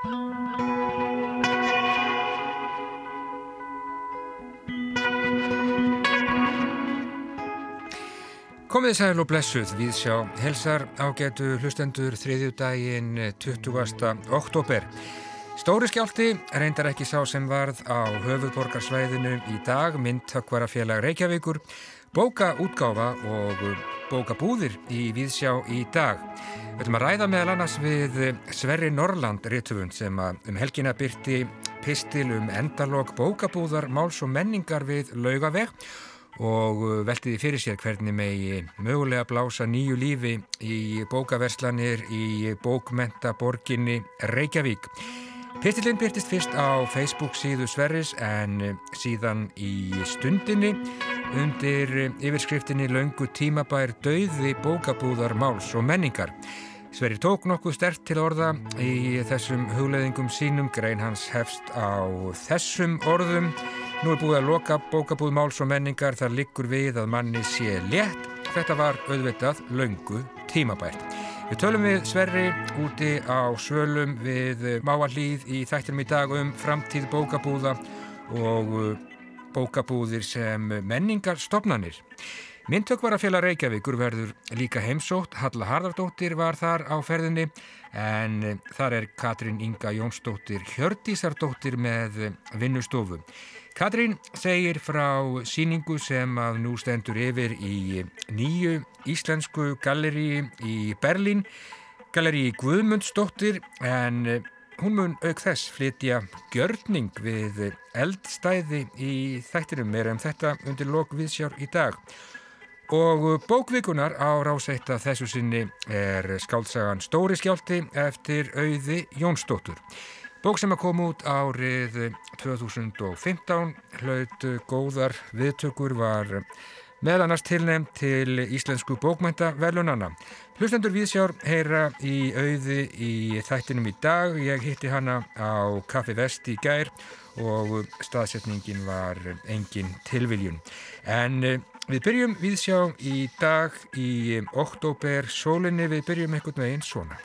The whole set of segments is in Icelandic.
Komið sæl og blessuð við sjá helsar ágætu hlustendur þriðjúdægin 20. oktober. Stóri skjálti reyndar ekki sá sem varð á höfuðborgarsvæðinu í dag, myndtökkvarafélag Reykjavíkur, bókaútgáfa og bókabúðir í Víðsjá í dag. Við ætlum að ræða meðal annars við Sverri Norrland réttufund sem um helgina byrti pistil um endalog bókabúðar, máls og menningar við laugaveg og uh, veltiði fyrir sér hvernig megi mögulega blása nýju lífi í bókaverslanir í bókmentaborginni Reykjavík. Pistilinn byrtist fyrst á Facebook síðu Sverris en uh, síðan í stundinni undir uh, yfirskriftinni Laungu tímabær döiði bókabúðar máls og menningar. Sverri tók nokkuð stert til orða í þessum hugleðingum sínum, grein hans hefst á þessum orðum Nú er búið að loka bókabúð máls og menningar þar liggur við að manni sé létt. Þetta var auðvitað laungu tímabært. Við tölum við Sverri úti á svölum við Máallíð í þættinum í dag um framtíð bókabúða og uh, bókabúðir sem menningarstofnanir. Myndtökvarafélag Reykjavíkur verður líka heimsótt. Halla Harðardóttir var þar á ferðinni en þar er Katrín Inga Jónsdóttir Hjördísardóttir með vinnustofu. Katrín segir frá síningu sem að nú stendur yfir í nýju íslensku galleri í Berlín, galleri Guðmundsdóttir en hún mun auk þess flytja gjörning við eldstæði í þættinum er um þetta undir lok viðsjár í dag. Og bókvikunar á ráseitt að þessu sinni er skáltsagan Stóri skjálti eftir auði Jónsdóttur. Bók sem að koma út árið 2015 hlaut góðar viðtökur var meðal annars tilnefn til Íslensku bókmæntavelunana. Hlustendur Víðsjár heyra í auði í þættinum í dag. Ég hitti hana á Kaffi Vest í gær og staðsetningin var engin tilviljun. En eh, við byrjum Víðsjá í dag í oktober sólinni. Við byrjum einhvern veginn svona.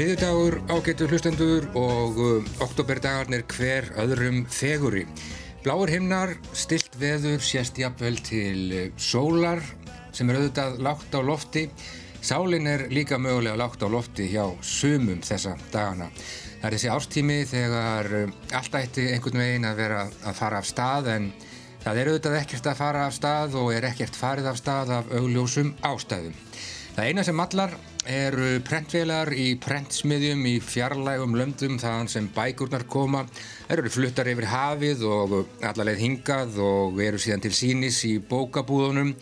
Þriðudagur ágetur hlustendur og uh, oktoberdagarnir hver öðrum feguri. Bláur himnar, stilt veður, sést jafnvel til uh, sólar sem er auðvitað lágt á lofti. Sálinn er líka mögulega lágt á lofti hjá sumum þessa dagana. Það er þessi ástími þegar uh, alltaf eitti einhvern veginn að vera að fara af stað en það er auðvitað ekkert að fara af stað og er ekkert farið af stað af augljósum ástæðum. Það eina sem allar eru prentvélar í prentsmiðjum í fjarlægum löndum þaðan sem bækurnar koma. Það eru fluttar yfir hafið og allarleið hingað og eru síðan til sínis í bókabúðunum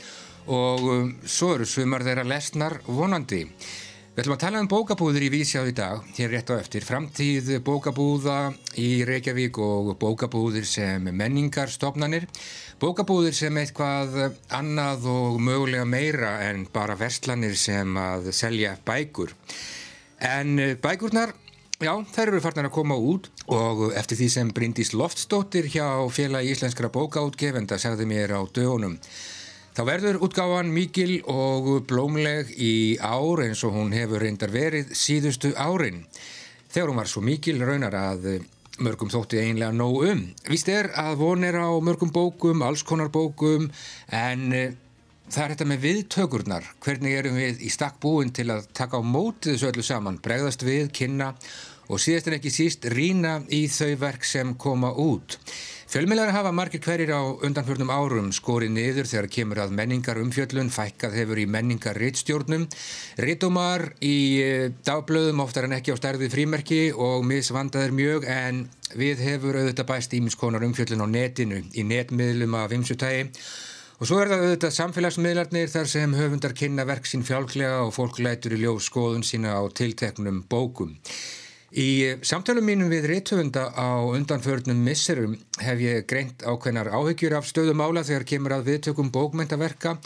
og um, svo eru sumar þeirra lesnar vonandi. Við ætlum að tala um bókabúður í Vísjáð í dag, hér rétt á eftir. Framtíð bókabúða í Reykjavík og bókabúðir sem menningarstofnanir. Bókabúðir sem eitthvað annað og mögulega meira en bara verslanir sem að selja bækur. En eh, bækurnar, já, þær eru farnar að koma út og eftir því sem Bryndís Loftsdóttir hjá félagi íslenskra bókaútgefenda sagði mér á dögunum. Þá verður útgáfan mikil og blómleg í ár eins og hún hefur reyndar verið síðustu árin. Þegar hún var svo mikil raunar að mörgum þótti einlega nóg um. Vist er að von er á mörgum bókum, alls konar bókum, en uh, það er þetta með viðtökurnar. Hvernig erum við í stakk búin til að taka á mótið þessu öllu saman, bregðast við, kynna og síðast en ekki síst rína í þau verk sem koma út. Fjölmjölar hafa margir hverjir á undanfjörnum árum skorið niður þegar kemur að menningar umfjöllun, fækkað hefur í menningar rittstjórnum, rittumar í eh, dagblöðum oftar en ekki á stærði frímerki og misvandaðir mjög en við hefur auðvitað bæst ímiskonar umfjöllun á netinu í netmiðlum af vimsutægi og svo er það auðvitað samfélagsmiðlarnir þar sem höfundar kynna verk sín fjálklega og fólk lætur í ljóf skoðun sína á tilteknum bókum. Í samtölum mínum við réttöfunda á undanförnum misserum hef ég greint ákveðnar áhyggjur af stöðumála þegar kemur að viðtökum bókmentaverka,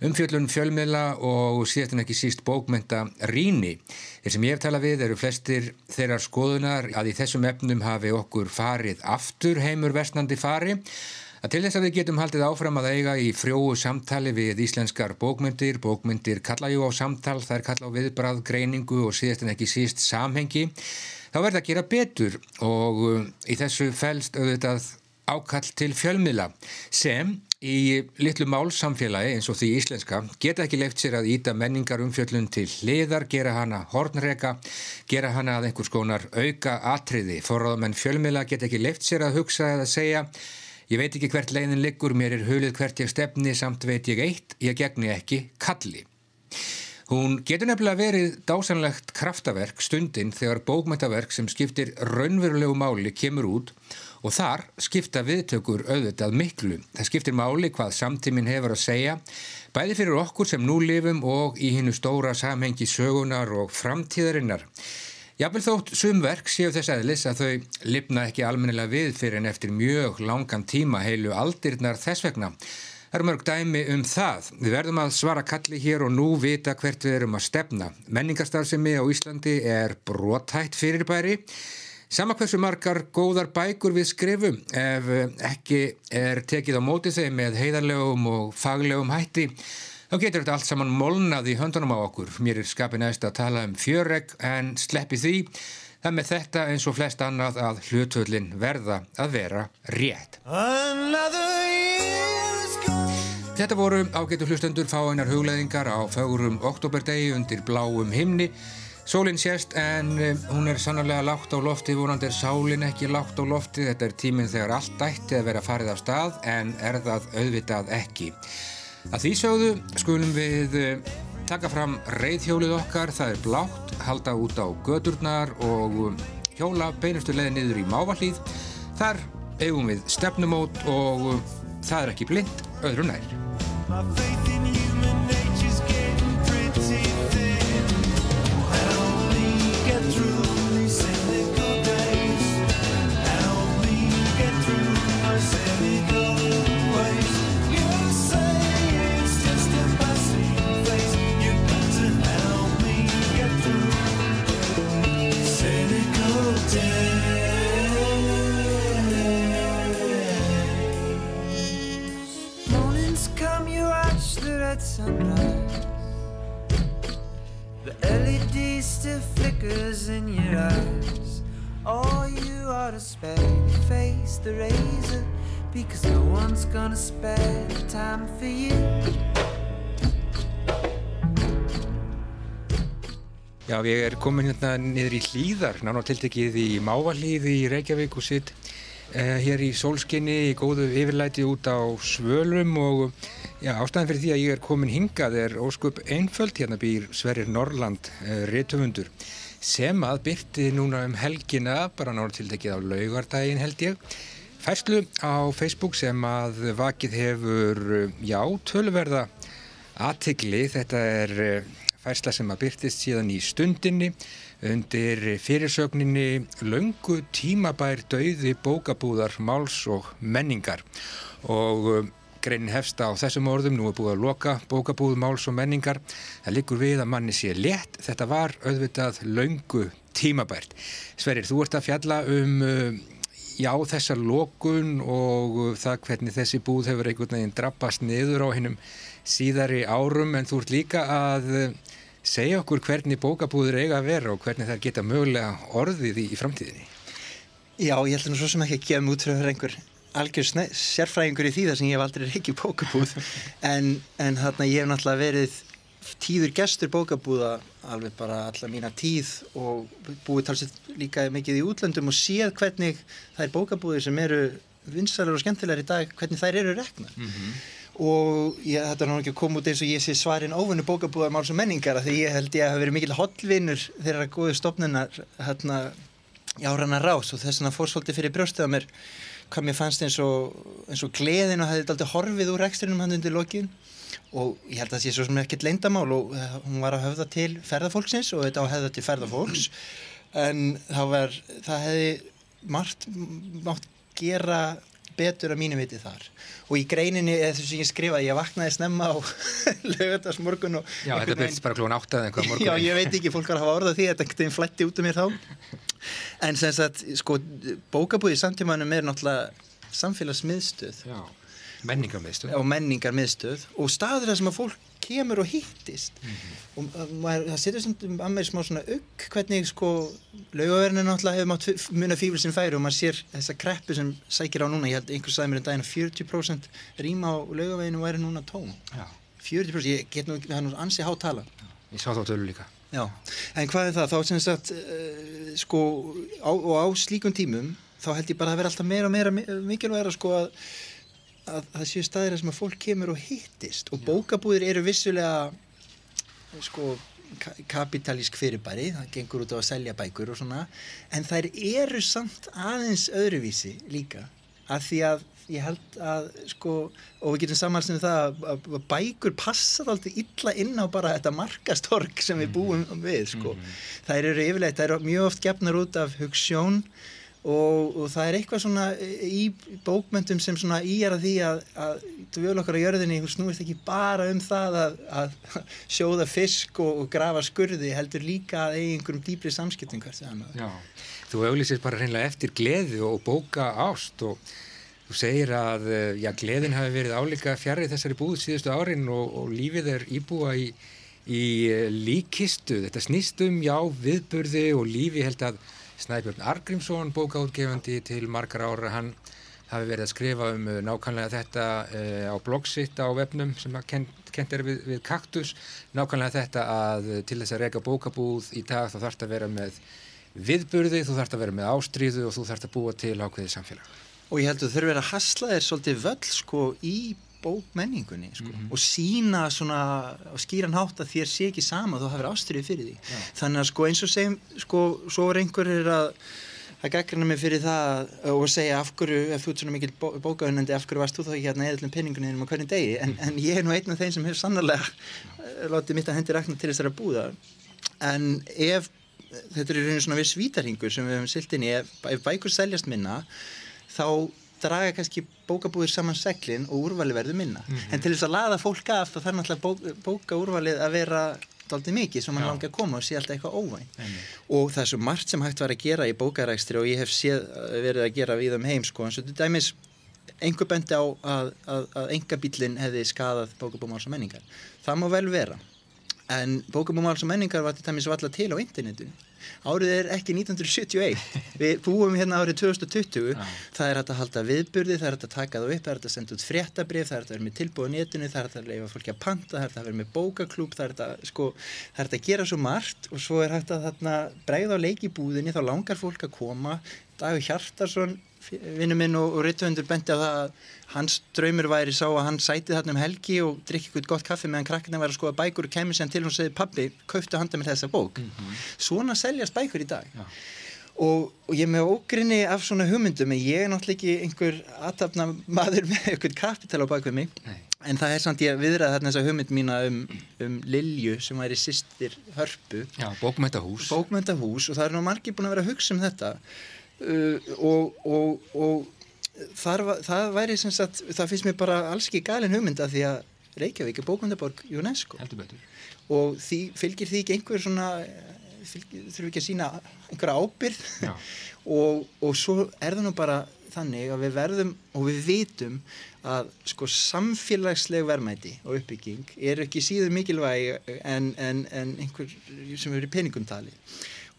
umfjöllun fjölmiðla og síðast en ekki síst bókmenta ríni. Þeir sem ég hef talað við eru flestir þeirrar skoðunar að í þessum efnum hafi okkur farið aftur heimur vestnandi fari að til þess að við getum haldið áfram að eiga í frjóu samtali við íslenskar bókmyndir, bókmyndir kalla jú á samtal, er kalla á viðbrað, greiningu og síðast en ekki síst samhengi, þá verður að gera betur. Og uh, í þessu fælst auðvitað ákall til fjölmiðla sem í litlu málsamfélagi eins og því íslenska geta ekki leift sér að íta menningar umfjöllun til hliðar, gera hana hornreka, gera hana að einhvers konar auka atriði, forráðamenn fjölmiðla geta ekki leift sér að hugsa eða segja Ég veit ekki hvert leiðin liggur, mér er hulið hvert ég stefni samt veit ég eitt, ég gegni ekki kalli. Hún getur nefnilega verið dásanlegt kraftaverk stundin þegar bókmæntaverk sem skiptir raunverulegu máli kemur út og þar skipta viðtökur auðvitað miklu. Það skiptir máli hvað samtíminn hefur að segja, bæði fyrir okkur sem nú lifum og í hinnu stóra samhengi sögunar og framtíðarinnar. Jábel þótt sumverk séu þess aðlis að þau lifna ekki almennilega við fyrir en eftir mjög langan tíma heilu aldirnar þess vegna. Það eru mörg dæmi um það. Við verðum að svara kalli hér og nú vita hvert við erum að stefna. Menningarstarfsemi á Íslandi er brotætt fyrirbæri. Sama hversu margar góðar bækur við skrifum ef ekki er tekið á móti þeim með heiðarlegum og faglegum hætti Þá getur þetta allt saman molnað í höndunum á okkur. Mér er skapin aðeins að tala um fjörregg en sleppi því. Það með þetta eins og flest annað að hlutvöldin verða að vera rétt. Þetta voru ágætu hlustendur fáinnar hugleðingar á fögurum oktoberdegi undir bláum himni. Sólinn sést en eh, hún er sannarlega lágt á lofti, vonandi er sálinn ekki lágt á lofti. Þetta er tíminn þegar allt ætti að vera farið af stað en er það auðvitað ekki. Að því sögðu skulum við eh, taka fram reyðhjólið okkar, það er blátt, halda út á gödurnar og eh, hjóla beinustu leði niður í mávalíð. Þar eigum við stefnumót og eh, það er ekki blind, öðru nær. Flickers in your eyes. Oh, you ought to spare your face the razor because no one's gonna spare time for you. Já, ég er komin hérna niður í hlýðar, náttúrulega tiltekið í Mávalíði í Reykjavík og sitt hér í sólskinni í góðu yfirlæti út á svölum og já, ástæðan fyrir því að ég er komin hingað er óskup einföld, hérna býr Sverrir Norrland, eh, réttöfundur sem að byrti núna um helgina, bara náður tildekið á laugardaginn held ég, fæslu á Facebook sem að vakið hefur, já, tölverða aðtigli, þetta er eh, fæsla sem að byrtist síðan í stundinni undir fyrirsögninni Laungu tímabær dauði bókabúðar, máls og menningar og eh, Greinin hefst á þessum orðum, nú er búið að loka bókabúð, máls og menningar. Það likur við að manni sé létt. Þetta var auðvitað laungu tímabært. Sverrir, þú ert að fjalla um uh, já, þessa lokun og það hvernig þessi búð hefur einhvern veginn drabbast niður á hennum síðari árum en þú ert líka að segja okkur hvernig bókabúður eiga að vera og hvernig það geta mögulega orðið í, í framtíðinni. Já, ég held að svo sem ekki að gefa mút fyrir einhver algjör sérfræðingur í því þar sem ég hef aldrei reykið bókabúð en, en þarna ég hef náttúrulega verið tíður gestur bókabúða alveg bara alla mína tíð og búið talsett líka mikið í útlöndum og séð hvernig þær bókabúðir sem eru vinsalega og skemmtilegar í dag, hvernig þær eru reknar mm -hmm. Og ég, þetta er náttúrulega ekki að koma út eins og ég sé svarin óvinni bókabúða máls og menningar því ég held ég að hafa verið mikil hotlvinur þeirra góðu stopnunar hérna í áranna rás. Og þess vegna fór svolítið fyrir brjóstið á mér hvað mér fannst eins og, eins og gleðin og það hefði aldrei horfið úr ekstrinum hann undir lokin. Og ég held að það sé svo sem ekkert leindamál og uh, hún var að höfða til ferðarfólksins og þetta á að höfða til ferðarfólks en það var, það hefði margt mátt gera betur að mínu viti þar. Og í greininni, eða þess að ég skrifaði ég vaknaði snemma á lögadagsmorgun og Já, þetta byrjast bara klúan átt að einhvað morgun Já, ég veit ekki, fólk var að hafa orðað því þetta einhvern veginn flætti út um mér þá. En sem sagt, sko bókabúði samtímanum er náttúrulega samfélagsmiðstöð. Já, menningarmiðstöð. Og menningarmiðstöð. Og staður þar sem að fólk kemur og hittist. Mm -hmm. og maður, það setur svona að mér smá svona auk hvernig sko laugaverðinu náttúrulega hefur mátt muna fífil sem færi og maður sér þessa kreppu sem sækir á núna, ég held einhvers aðeins mér en daginn að 40% rýma á laugaverðinu væri núna tóm. Já. 40% ég get nú, það er nú ansi há tala. Ég sá þá tölu líka. Já, en hvað er það? Þá sem sagt, uh, sko, á, og á slíkum tímum þá held ég bara að vera alltaf meira og meira mikilvægara sko að að það séu staðir sem að fólk kemur og hittist. Og bókabúðir eru vissulega sko kapitalísk fyrirbæri, það gengur út á að selja bækur og svona, en þær eru samt aðeins öðruvísi líka, af því að ég held að, sko, og við getum samanst um það að bækur passa alltaf illa inn á bara þetta markastork sem við búum við, sko. Mm -hmm. Þær eru yfirleitt, þær eru mjög oft gefnar út af hugssjón og, og það er eitthvað svona í bókmyndum sem svona í er að því að, að við okkar á jörðinni snúist ekki bara um það að, að sjóða fisk og, og grafa skurði heldur líka að eigi einhverjum dýbri samskipting Já, þú auðvitað bara reynilega eftir gleði og bóka ást og þú segir að já, gleðin hafi verið álíka fjarrið þessari búð síðustu árin og, og lífið er íbúa í, í líkistu, þetta snýst um já, viðburði og lífi held að Snæbjörn Argrímsson, bókaútgefandi til margar ára, hann hafi verið að skrifa um uh, nákvæmlega þetta uh, á blogsitt á webnum sem kent, kent er við, við Kaktus, nákvæmlega þetta að uh, til þess að reyka bókabúð í dag þá þarf þetta að vera með viðburði, þú þarf þetta að vera með ástríðu og þú þarf þetta að búa til ákveðið samfélag. Og ég held að þau þurfið að hasla þér svolítið völl sko í bókmenningunni sko. mm -hmm. og sína svona á skýran hátt að þér sé ekki sama þú hafið ástriðið fyrir því Já. þannig að sko eins og segjum sko svo er einhverjir að að gaggrana mig fyrir það og segja af hverju, ef þú ert svona mikil bó, bókaunandi af hverju varst þú þá ekki hérna eða penningunni um hvernig degi, en, en ég er nú einn af þeim sem hefur sannarlega eh, látið mitt að hendi rækna til þessara búða en ef þetta er í rauninu svona við svítarhingur sem við hefum silt inn í, ef, ef bækur seljast minna þá draga kannski bókabúðir saman seglinn og úrvali verður minna. Mm -hmm. en til þess að laða fólk af þá þarf náttúrulega bók, bókaúrvalið að vera doldið mikið sem mann langi að koma og sé alltaf eitthvað óvæn mm -hmm. og það er svo margt sem hægt var að gera í bókarækstri og ég hef séð, verið að gera við um heim sko. En svo þetta dæmis einhver bendi á að, að, að enga bílinn hefði skadað bókabúmáls og menningar. Það má vel vera. En bókabúmáls og menningar var til dæmis valla til á internetinu árið er ekki 1971 við búum hérna árið 2020 ah. það er hægt að halda viðburði, það er hægt að taka það upp það er hægt að senda út fréttabrif, það er hægt að vera með tilbúið á netinu, það er hægt að leifa fólki að panta það er hægt að vera með bókaklúb, það er hægt að sko, það er hægt að gera svo margt og svo er hægt að bregða á leikibúðinni þá langar fólk að koma. Dagur Hjartarsson vinnu minn og, og rittvöndur benti á það að hans draumur væri sá að hann sæti þarna um helgi og drikki eitthvað gott kaffi meðan krakkina var að skoða bækur og kemur sér til og segði pabbi, kauptu handa mér þessa bók mm -hmm. svona seljast bækur í dag ja. og, og ég með ógrinni af svona hugmyndum ég er náttúrulega ekki einhver aðtapna maður með eitthvað kapital á bakvið mig Nei. en það er samt ég að viðraða þarna þessa hugmynd mína um, um Lilju sem væri sýstir hörpu Já, bókmyndahús bókmyndahús og það er nú margir búin að vera að hugsa um þetta uh, og, og, og þar, það væri sem sagt, það finnst mér bara alls ekki galin hugmynda því að Reykjavík er bókmyndaborg UNESCO. Og því, fylgir því ekki einhver svona þurfum ekki að sína einhverja ábyrð og, og svo er það nú bara þannig að við verðum og við vitum að sko samfélagsleg verðmæti og uppbygging er ekki síður mikilvæg en, en, en einhver sem eru peningumtali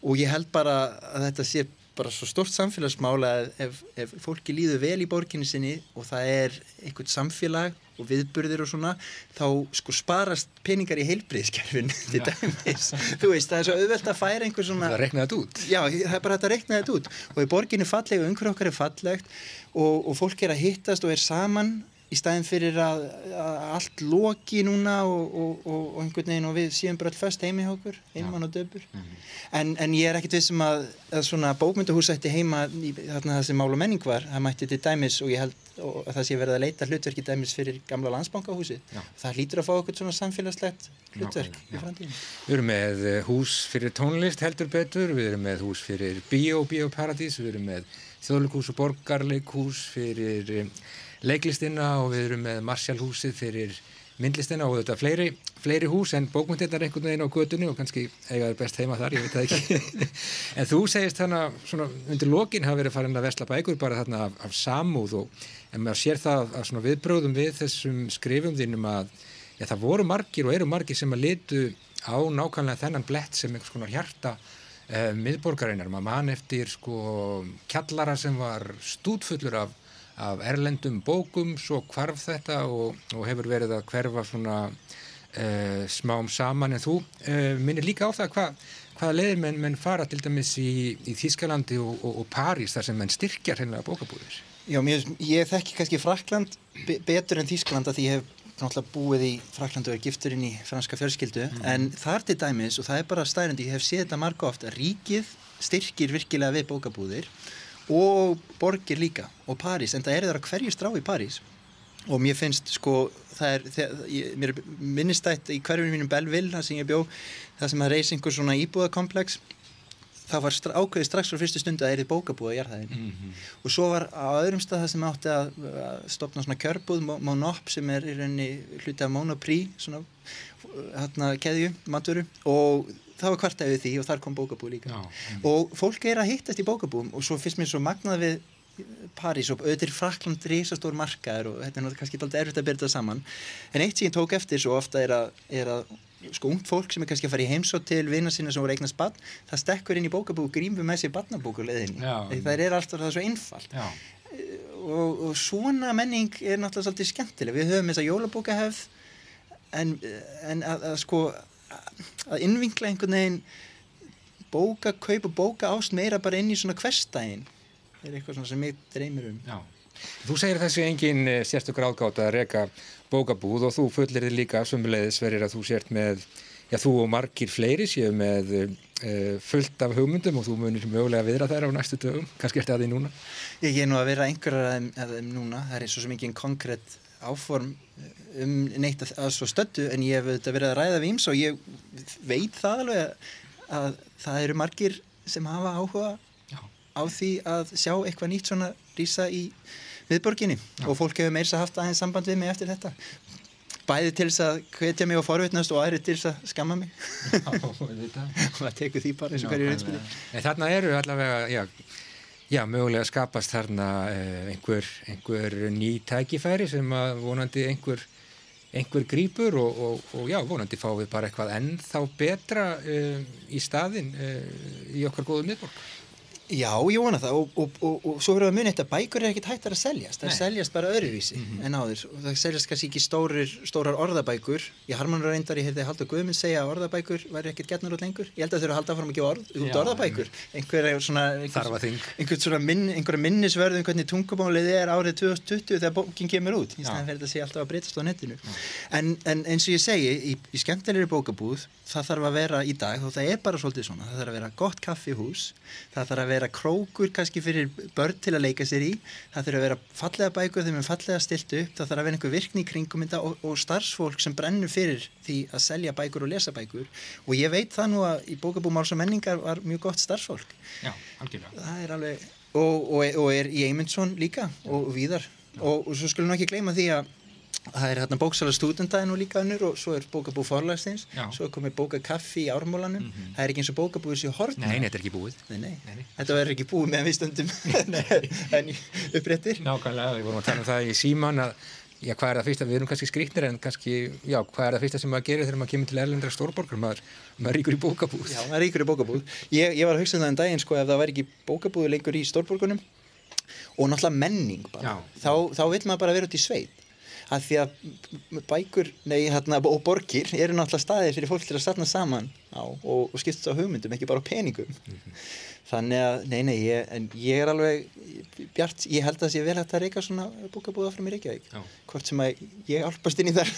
og ég held bara að þetta sé bara svo stort samfélagsmála að ef, ef fólki líður vel í borginni sinni og það er einhvert samfélag og viðburðir og svona þá sko sparast peningar í heilbriðskerfin til dæmis, þú veist það er svo auðvelt að færa einhver svona það reknaði þetta út. Já það er bara að reknaði þetta út. Og í borginni falleg og einhver okkar er fallegt og, og fólk er að hittast og er saman í staðin fyrir að, að allt loki núna og, og, og, og einhvern veginn og við séum bara allfast heimi hjá okkur, einmann og döpur. Mm -hmm. en, en ég er ekkert vissum að, að svona bókmyndahús ætti heima í þarna það sem mál og menning var, það mætti til dæmis og ég held að það sé verið að leita hlutverki dæmis fyrir gamla landsbankahúsi það hlýtur að fá okkur svona samfélagslegt hlutverk já, já. í framtíðin Við erum með eh, hús fyrir tónlist heldur betur, við erum með hús fyrir bíó, bíóparadís, við erum með þjóðleikús og borgarleikús fyrir eh, leiklistina og við erum með Marsjálhúsið fyrir myndlistina og þetta fleiri, fleiri hús en bókmyndirnar einhvern veginn á gödunni og kannski eigaður best heima þar, ég veit það ekki. En þú segist þarna, svona undir lokin hafa verið farin að vesla bækur bara þarna af, af samúð og en maður sér það að svona viðbröðum við þessum skrifum þínum að já, það voru margir og eru margir sem að litu á nákvæmlega þennan blett sem einhvers konar hjarta eh, miðborgarinnar, maður mann eftir sko kjallara sem var stútfullur af af erlendum bókum svo kvarf þetta og, og hefur verið að hverfa svona uh, smám saman. En þú uh, minnir líka á það hva, hvaða leiðir menn, menn fara til dæmis í, í Þískalandi og, og, og París þar sem menn styrkjar hennilega bókabúðir? Já, mér, ég þekki kannski Frakland be betur en Þískaland að ég hef náttúrulega búið í Frakland og er gifturinn í franska fjölskyldu. Mm. en þar til dæmis og það er bara stærandi, ég hef séð þetta marga oft að ríkið styrkir virkilega við bókabúðir og borgir líka og París, en það er það að hverju strá í París. Og mér finnst sko það er, mér minnistætt í hverjum mínum Belleville, það sem ég bjó það sem að reysi einhver svona íbúðakompleks það var ákveði strax frá fyrstu stundu að það er í bókabúða jarðæðinni mm -hmm. og svo var á öðrum stað það sem átti að, að stopna svona kjörbúð, Monop sem er í rauninni hluti af Monoprix svona hérna keðju, maturu og það var kvartæðið því og þar kom bókabúð líka. Já, og fólk er að hittast í bókabúðum og svo finnst mér svo magnað við París og auðvitað Frakland risastór markaður og þetta er náttúrulega kannski alltaf erfitt að byrja það saman. En eitt sem ég tók eftir svo ofta er að, er að sko ungt fólk sem er kannski að fara í heimsótt til vinna sína sem voru eignast bann það stekkur inn í bókabúð og grímur með sér bannabókuleðinni það er alltaf það er svo einfalt. Og, og svona menning er náttúrulega svolítið skemmtileg. Við höfum þess að jólabókahefð en, en að, að sko að innvinkla einhvern veginn bóka, kaupa bóka ást meira bara inn í svona hverstægin það er eitthvað sem ég dreymir um. Já. Þú segir þessi engin eh, sérstökur ágátt að reyka bókabúð og þú fullir þið líka sumulegðis verið að þú sért með já þú og margir fleiri séu með uh, fullt af hugmyndum og þú munir mögulega viðra þær á næstu dögum. Kannski ert það því núna. Ég er nú að vera einhverjar af þeim núna. Það er eins og sem ekki en konkrétt áform um neitt að, að svo stöldu en ég hef verið að ræða við íms og ég veit það alveg að, að það eru margir sem hafa áhuga Já. á því að sjá eitthvað nýtt svona rýsa í viðborginni Já. og fólk hefur meirsa haft aðeins samband við mig eftir þetta. Bæði til þess að hvetja mig og forvitnast og aðri til þess að skamma mig. Og það tekur því bara eins og hverju reynsbyrði Þarna eru allavega, já Já, mögulega skapast þarna eh, einhver, einhver ný tækifæri sem að vonandi einhver, einhver grýpur og, og, og já, vonandi fá við bara eitthvað ennþá betra uh, í staðin uh, í okkar góðu miðborg. Já, ég vona það. Og, og, og, og svo verður að muni þetta bækur er ekkert hættar að seljast, það seljast bara öðruvísi mm -hmm. en áður. Og það seljast kannski ekki stórir, stórar orðabækur. Ég harmanur reyndar, ég heyrði Haldur Guðmund segja að orðabækur væri ekkert getnar út lengur. Ég held að þau eru að halda fram ekki orð, út orðabækur. Einhver svona, einhver svona minn, minnisverðum um hvernig tungumálið er árið 2020 þegar bókin kemur út. Í staðan fyrir þetta sé alltaf að breytast á netinu. En, en eins og ég segi, í, í skemmtilegri bókabúð það þarf að vera í dag og það er bara svolítið svona, það þarf að vera gott kaffihús það þarf að vera krókur kannski fyrir börn til að leika sér í. Það þarf að vera fallega bækur þegar við erum fallega stilt upp. Það þarf að vera einhver virkni í kringum og, og starfsfólk sem brennur fyrir því að selja bækur og lesa bækur. Og ég veit það nú að í bókabúmáls og menningar var mjög gott starfsfólk. Já, er alveg, og, og, og er í Eymundsson líka og víðar. Og svo skulum við ekki gleyma því að það er hérna bóksala stúdendæðin og líka önnur og svo er bókabú forlæstins svo er komið bókakaffi í ármólanum. Mm -hmm. það er ekki eins og bókabúið sér hort Nei, þetta er ekki búið. Nei, nei. Nei, Þetta verður ekki búið meðan við stöndum en uppréttir. Nákvæmlega, við vorum að tala um það í síman að já, hvað er það fyrsta, við erum kannski skrítnir en kannski, já, hvað er það fyrsta sem maður gerir þegar maður kemur til erlendra stórborgar? Maður, maður ríkur í bókabúð. Já, maður ríkur í bókabúð. Ég, ég var að hugsa um það en daginn sko ef það væri ekki bókabúð lengur í stórborgunum og náttúrulega menning bara, þá, þá vil maður bara vera út í sveit að því að bækur nei, hérna, og borgir eru náttúrulega staðir fyrir fólk til að starna saman á og, og skipta á hugmyndum, ekki bara á peningum. Mm -hmm. þannig að, nei, nei ég, ég er alveg bjart, ég held að það sé vel hægt að reyka svona búkabúða frá mér ekki hvort sem að ég álpast inn í þar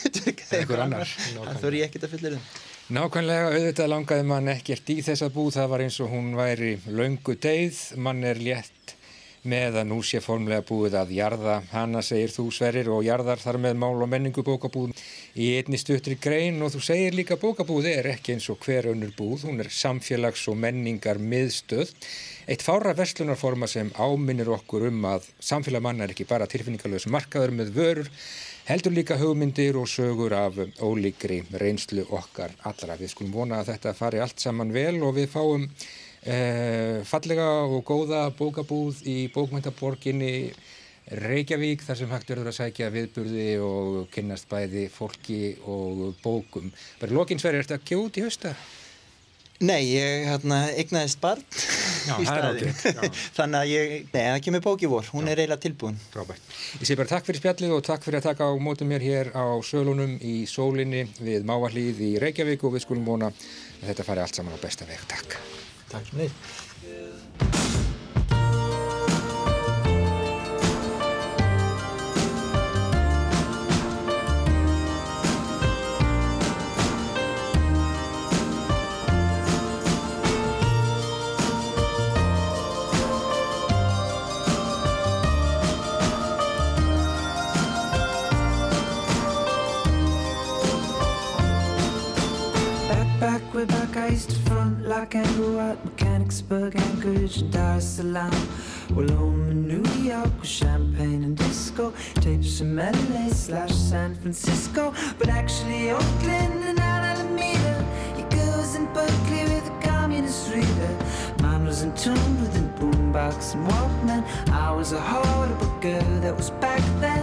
einhver annar það þurfi ég ekkert að fylla um. Nákvæmlega auðvitað langaði mann ekkert í þessa búð, það var eins og hún væri laungu deyð, mann er létt með að nú sé formlega búið að jarða. Hana segir þú Sverrir og jarðar þar með mál og menningu bókabúð. Í einni stuttri grein og þú segir líka bókabúð er ekki eins og hver önnur búð, hún er samfélags og menningar miðstöð eitt fára verslunarforma sem áminnir okkur um að samfélag manna er ekki bara tilfinningarlöðs markaður með vörur heldur líka hugmyndir og sögur af ólíkri reynslu okkar allra. Við skulum vona að þetta fari allt saman vel og við fáum fallega og góða bókabúð í bókmyndaborginni Reykjavík þar sem hægt verður að sækja viðburði og kynnast bæði fólki og bókum. Bara lokinsverði, er þetta kjót í hausta? Nei, ég hérna, eignaðist barn já, í staðin. Þannig að ég, nei, það kemur bóki vor, hún já. er eiginlega tilbúin. Rábært. Ég sé bara takk fyrir spjallið og takk fyrir að taka á mótum mér hér á sölunum í sólinni við Máallíð í Reykjavík og við skulum vona að þetta fari allt saman á besta veg. Takk. Tack ska Fyrir mig. Kangaroo Mechanicsburg, Anchorage, Dar es Salaam. Well, home in New York with champagne and disco. Tapes from LA slash San Francisco. But actually, Oakland and Alameda. He goes in Berkeley with a communist reader. Mine was in tune with a boombox and Walkman. I was a horrible girl that was back then.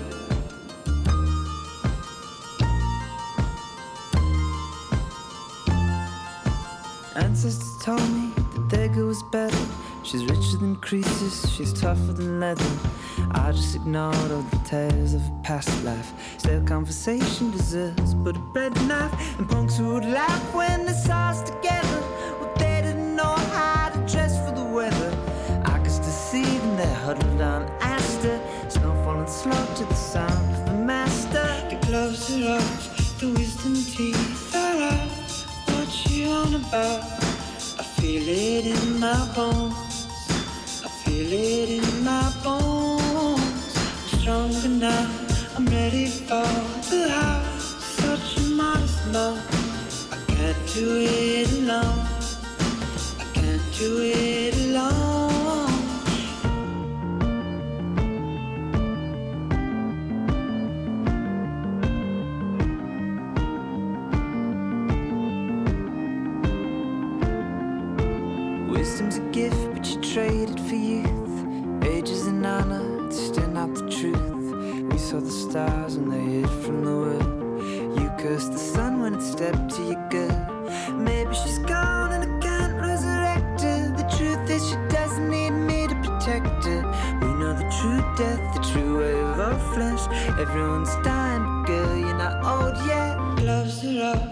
told me that their girl was better. She's richer than creases, she's tougher than leather. I just ignored all the tales of a past life. Still, conversation deserves but a bread knife. And punks who would laugh when they saw us together. Well, they didn't know how to dress for the weather. I could still see them there huddled on Astor. Snow falling slow to the sound of the master. The gloves are off, the wisdom teeth are out What you on about. I feel it in my bones. I feel it in my bones. I'm stronger now. I'm ready for the house. Such a modest mouth. I can't do it alone. I can't do it alone. Maybe she's gone and I can't resurrect her. The truth is, she doesn't need me to protect her. We know the true death, the true way of our flesh. Everyone's dying, but girl, you're not old yet. Gloves are off,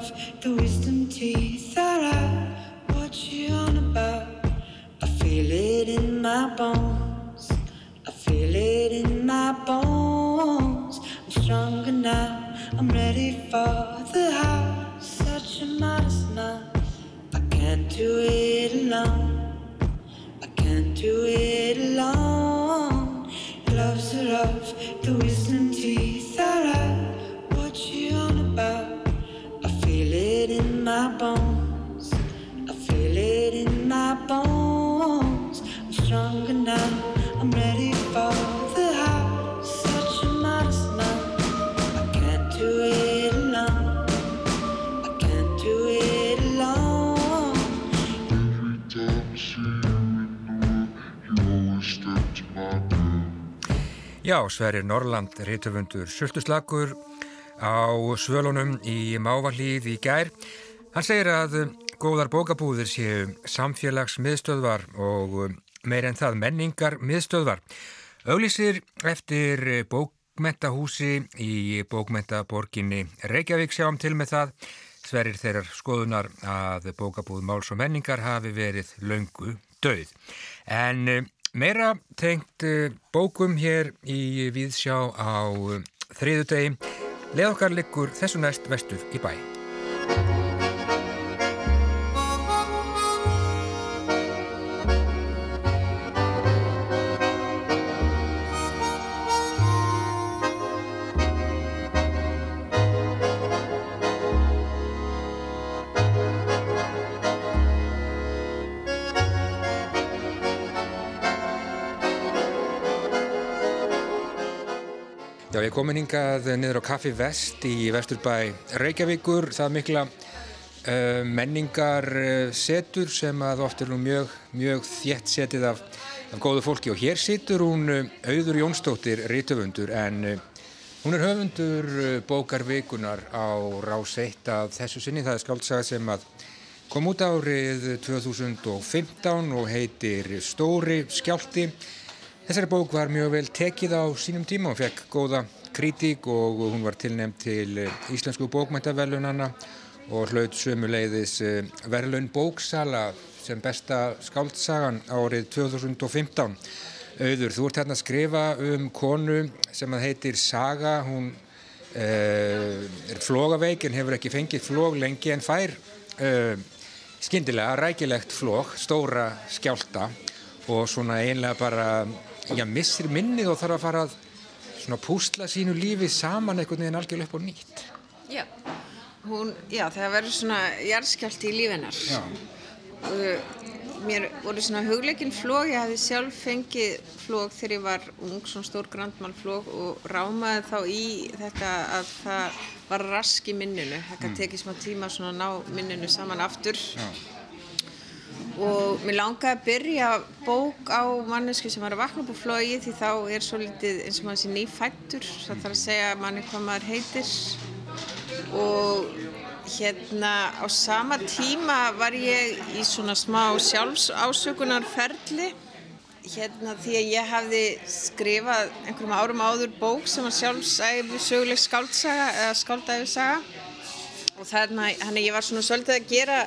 Já, Sverrir Norrland, reytöfundur Sultuslagur á Svölunum í Mávalíð í gær. Hann segir að góðar bókabúðir séu samfélagsmiðstöðvar og meir en það menningar miðstöðvar. Auglýsir eftir bókmentahúsi í bókmentaborginni Reykjavík sjáum til með það. Sverrir þeirrar skoðunar að bókabúð Máls og menningar hafi verið löngu döið. En um, meira tengt uh, bókum hér í Víðsjá á uh, þriðudegi. Leð okkar liggur þessu næst vestuð í bæ. Komin hingað niður á Kaffi Vest í Vesturbæ Reykjavíkur. Það mikla uh, menningar uh, setur sem að oft er nú mjög, mjög þétt setið af, af góðu fólki og hér situr hún uh, Auður Jónsdóttir rítöfundur en uh, hún er höfundur bókarvikunar á rás 1 af þessu sinni. Það er skáldsaga sem að kom út árið 2015 og heitir Stóri skjálti. Þessari bók var mjög vel tekið á sínum tíma og fekk góða kritík og hún var tilnæmt til Íslensku bókmæntaverlunana og hlaut sömuleiðis verlun bóksala sem besta skáldsagan árið 2015. Auður, þú ert hérna að skrifa um konu sem að heitir Saga, hún uh, er flogaveik en hefur ekki fengið flog lengi en fær uh, skyndilega rækilegt flog, stóra skjálta og svona einlega bara já, missir minnið og þarf að fara að svona púsla sínu lífi saman einhvern veginn algjörlega upp á nýtt. Já, hún, já, það verður svona jarðskjálti í lífinar. Já. Mér voru svona hugleikinn flóg, ég hafði sjálf fengið flóg þegar ég var ung, svona stór grandmannflóg og rámaði þá í þetta að það var rask í minnunu. Það kann tekið smá tíma svona að ná minnunu saman aftur. Já. Og mér langaði að byrja bók á mannesku sem var að vakna upp á flogi því þá er svo litið eins og maður sé nýfættur. Það þarf að segja manni hvað maður heitir. Og hérna á sama tíma var ég í svona smá sjálfsásökunarferli. Hérna því að ég hafði skrifað einhverjum árum áður bók sem var sjálfsæfi söguleg skáldsaga eða skáldæfisaga. Og þannig að ég var svona svolítið að gera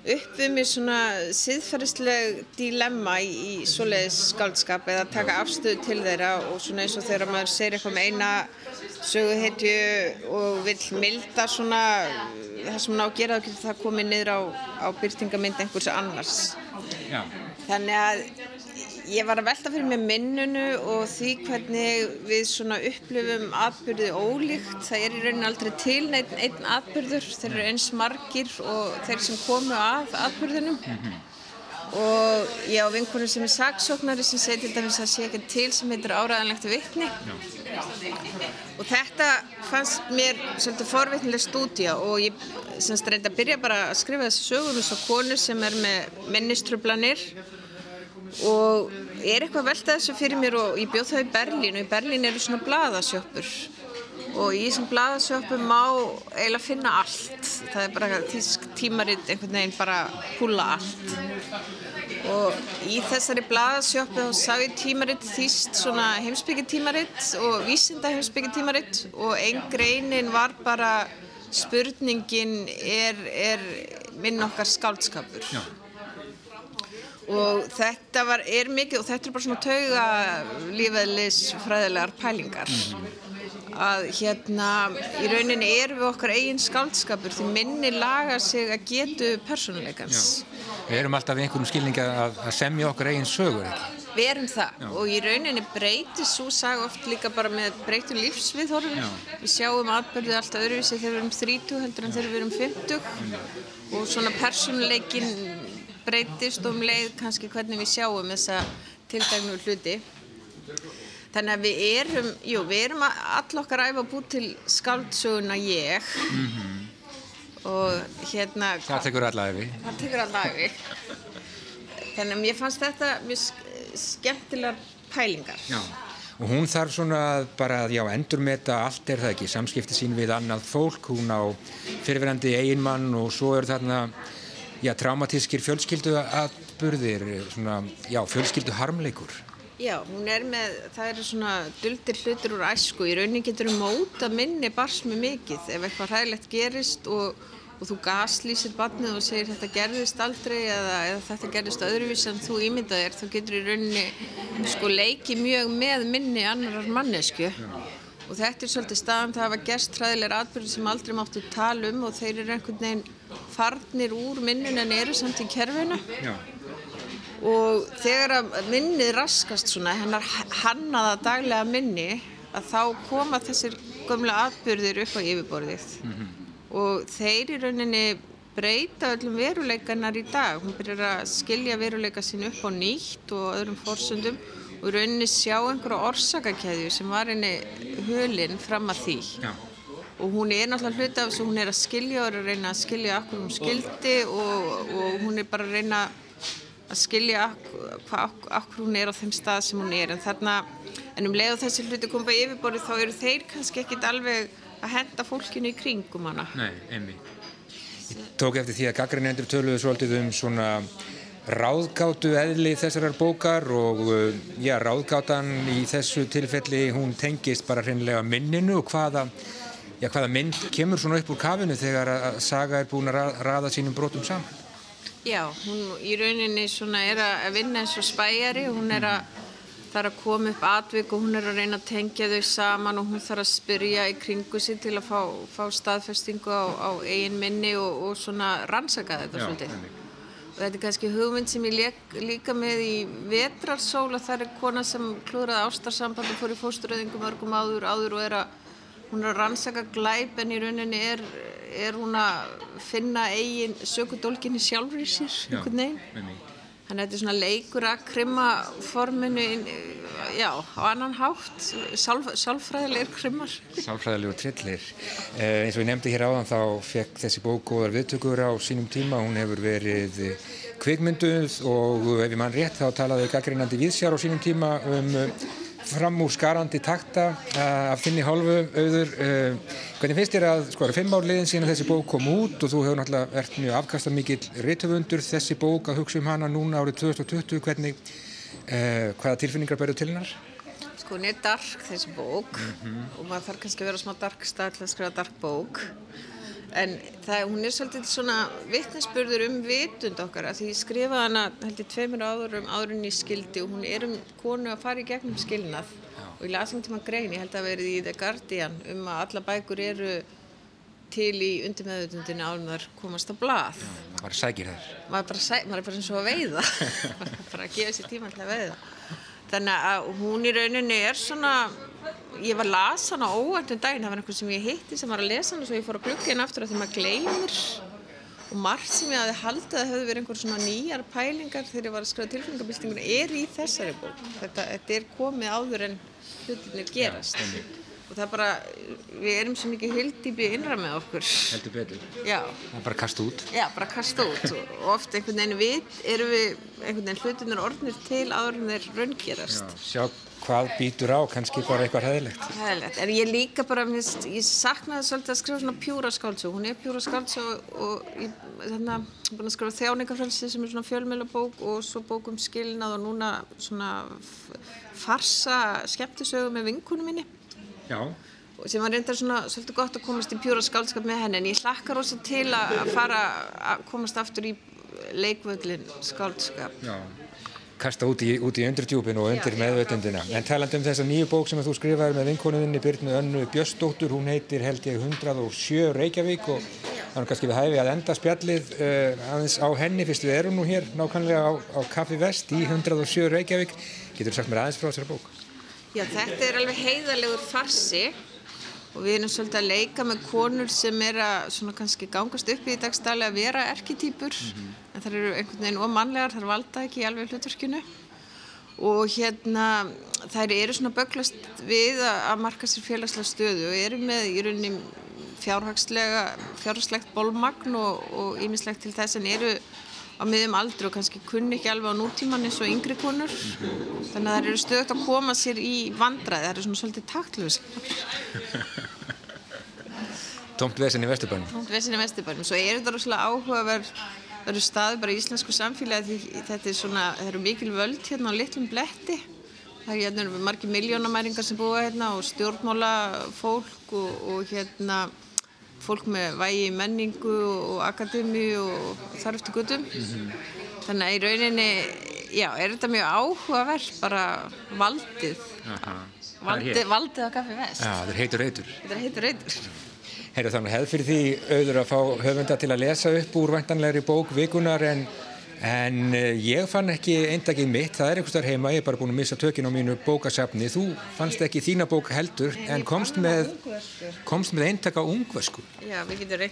upp við mér svona siðferðisleg dilemma í, í svoleiðis skáldskap eða taka afstöðu til þeirra og svona eins og þegar maður segir eitthvað með eina söguhetju og vill milda svona það sem ná að gera það komið niður á, á byrtingamind einhvers annars. Já. Þannig að ég var að velta fyrir mig minnunu og því hvernig við svona upplifum atbyrði ólíkt. Það er í rauninni aldrei til neitt einn atbyrður. Þeir eru eins margir og þeir sem komu að atbyrðunum. Og ég á vinkonu sem er saksóknari sem segir til dæmis að sé ekki til sem heitir áræðanlegt vikni. Og þetta fannst mér svolítið forvitnileg stúdía og ég semst reyndi að byrja bara að skrifa þessi sögum eins og konu sem er með minnistrublanir og er eitthvað að velta þessu fyrir mér og ég bjóð það í Berlín og í Berlín eru svona blaðasjöppur og í þessum blaðasjöppum má eiginlega finna allt. Það er bara tísk tímaritt einhvern veginn bara húla allt. Og í þessari blaðasjöppu þá sá ég tímaritt þýst svona heimsbyggi tímaritt og vísinda heimsbyggi tímaritt og einn greinin var bara spurningin er, er minn okkar skáldskapur? Já. Og þetta var, er mikið og þetta er bara svona tauga lífæðlis fræðilegar pælingar. Að hérna í rauninni erum við okkar eigin skáldskapur því minni laga sig að getu persónuleikans. Við erum alltaf í einhverjum skilningi að, að semja okkar eigin sögur, ekki? við erum það. Og í rauninni breytir svo saga oft líka bara með breytur lífsviðhorfum. Já. við sjáum atbyrðu alltaf öðruvísi þegar við erum 30 heldur en þegar við erum 50 og svona persónuleikin breytist og um leið kannski hvernig við sjáum þessa tildægnu hluti. Þannig að við erum, jú, við erum all okkar æfa búið til skáldsöguna ég og hérna, Það tekur við. það tekur alltaf æfi. Þannig að mér fannst þetta mjög sk- skemmtilegar pælingar. Já. Og hún þarf svona bara að já, endurmeta allt er það ekki, samskipti sín við annað fólk, hún á fyrirverandi eiginmann og svo eru þarna já, traumatískir fjölskyldu atburðir, svona, já, fjölskyldu harmleikur. Já, hún er með, það eru svona duldir hlutir úr æsku, í raunin getur hún móta minni bars með mikið ef eitthvað hræðilegt gerist og, og þú gaslýsir barnið og segir þetta gerðist aldrei eða, eða þetta gerðist öðruvís en þú ímyndað er, þú getur í rauninni sko leikið mjög með minni annarar mannesku og þetta er svolítið staðan það hafa gerst hræðilegar atbyrði sem aldrei máttu tala um og þeir eru einhvern veginn farnir úr minnun en eru samt í kerfinu. Já. og þegar að minnið raskast svona, hennar hannaða daglega minni að þá koma þessir gömla atbyrðir upp á yfirborðið. Og þeir í rauninni breyta öllum veruleikanar í dag. Hún byrjar að skilja veruleika sín upp á nýtt og öðrum forsöndum og rauninni sjá einhverja orsakakeðju sem var henni hulinn fram að því Já. og hún er náttúrulega hluti af þessu, hún er að skilja og er að reyna að skilja akkur hún skildi og, og hún er bara að reyna að skilja akkur hún er á þeim stað sem hún er en þarna, en um leið og þessi hluti koma í yfirborði þá eru þeir kannski ekkit alveg að henda fólkinu í kringum hana Nei, einmi. Ég tók eftir því að gaggrinendur töluðu svolítið um svona ráðgátu eðli þessarar bókar og uh, já, ráðgátan í þessu tilfelli hún tengist bara hreinlega minninu og hvaða, já, hvaða mynd kemur svona upp úr kafinu þegar að saga er búin að ra- raða sínum brotum saman. Já, hún í rauninni svona er að vinna eins og spæjari, hún er að er að koma upp atvik og hún er að reyna að tengja þau saman og hún þarf að spyrja í kringu sig til að fá, fá staðfestingu á, á eigin minni og, og svona rannsaka þetta svolítið. Þetta er kannski hugmynd sem ég leik, líka með í vetrarsól að það er kona sem klúðraði ástarsamband og fór í fósturöðingum örgum áður, áður og er að hún er að rannsaka glæp en í rauninni er, er hún að finna eigin sökudólkinni sjálfur í sér, einhvern veginn. Þannig að þetta er svona leikur að krimma forminu, inn, já, á annan hátt, sálf, sálfræðilegir krimmar. Sálfræðilegur trillir. Eh, eins og ég nefndi hér áðan þá fekk þessi bók góðar viðtökur á sínum tíma. Hún hefur verið kvikmynduð og ef ég mann rétt þá talaði gaggrinandi viðsjár á sínum tíma um eh, fram úr skarandi takta eh, af þinni hálfu auður. Eh, hvernig finnst þér að, sko, það er fimm ár liðin síðan þessi bók kom út og þú hefur náttúrulega verið mjög afkastamikill rithöfundur þessi bók að hugsa um hana núna árið 2020. Hvernig, eh, hvaða tilfinningar berðu til hennar? Sko, hún er dark þessi bók og maður þarf kannski að vera smá dark stað til að skrifa dark bók. En það, hún er svolítið svona vittnesburður um vitund okkar því ég skrifaði hana held ég tveimur áður um áðurinn í skildi og hún er um konu að fara í gegnum skilnað og ég las um tíma grein, ég held að verið í The Guardian um að alla bækur eru til í undirmeðutundinu álumar komast á blað. Það var sækir þær. maður er bara, sæ- maður er bara eins og að veiða bara að gefa sér tíma til að veiða þannig að hún í rauninni er svona ég var að lasa hana óvænt um daginn. Það var einhvern sem ég hitti sem var að lesa hana svo ég fór að glugga hérna aftur að því maður gleymir. Og margt sem ég hafði haldið að hefði verið einhver svona nýjar pælingar þegar ég var að skrifa tilfengabildingur er í þessari bók. Þetta, þetta er komið áður en hlutinir gerast. og það er bara, við erum svo mikið hildýpi innra með okkur. Heldur betur. já, Það er bara kast út. Já, bara kasta út. Og oft einhvern veginn við erum við einhvern veginn hlutinir orðnir til áður en þeir raungerast. Hvað býtur á, kannski bara eitthvað hæðilegt. Hæðilegt. En ég líka bara, mér finnst- ég saknaði svolítið að skrifa svona pjúra skáldsög. Hún er pjúra skáldsög og ég, þannig að ég er búin að skrifa þjáningafrelsi sem er svona fjölmjölabók og svo bók um skilnað og núna svona farsa skemmtisögu með vinkunum minni. Já. sem var reyndar svona svolítið gott að komast í pjúra skáldskap með henni en ég hlakka rosa til að að fara að komast aftur í leikvöldin skáldskap Já. Kasta út í, út í undurdjúpin og undir meðveitundina. En talandi um þessa nýju bók sem þú skrifaði með vinkonuðinni Byrnu Önnu Björsdóttur, hún heitir held ég 107 Reykjavík og er kannski við hæfi að enda spjallið uh, aðeins á henni fyrst við erum nú hér nákvæmlega á, á Kaffi Vest í 107 Reykjavík. Getur þú sagt mér aðeins frá þessari bók? Já, þetta er alveg heiðalegur farsi og við erum svolítið að leika með konur sem er að svona kannski gangast upp í dagstæli að vera erketýpur en það eru einhvern veginn ómannlegar, það valda ekki alveg hlutverkinu. Og hérna þær eru svona böglast við að marka sér félagslega stöðu og eru með í rauninni fjárhagslega fjárhagslegt bólmagn og ímislegt til þess en eru á miðjum aldri og kannski kunni ekki alveg á nútíman eins og yngri konur. Þannig að það eru stöðt að koma sér í vandraði, það eru svona svolítið taktlöfis Tómt vesin í Vesturbænum. Tómt vesin í Vesturbænum, svo er þetta rosalega áhugaverð verður stað bara í íslensku samfélagi því þetta er svona, það eru mikil völd hérna á litlum bletti. Það er hérna margir miljónamæringar sem búa hérna og stjórnmála fólk og, og hérna fólk með vægi menningu og akademi og þar eftir gutum mm -hmm. þannig að í rauninni já, er þetta mjög áhugavert bara valdið. Valdið, valdið á kaffi vest Já, þetta er heitur reytur. Þetta er heitur reytur. Herru þannig hefð fyrir því auður að fá höfunda til að lesa upp úr vantanlegri bók vikunar en En uh, ég fann ekki eindagið mitt, það er einhvers þar heima, ég er bara búin að missa tökinn á mínu bókasafni. Þú fannst ekki þína bók heldur, en komst með, komst með eindaka ungversku. Já, við getum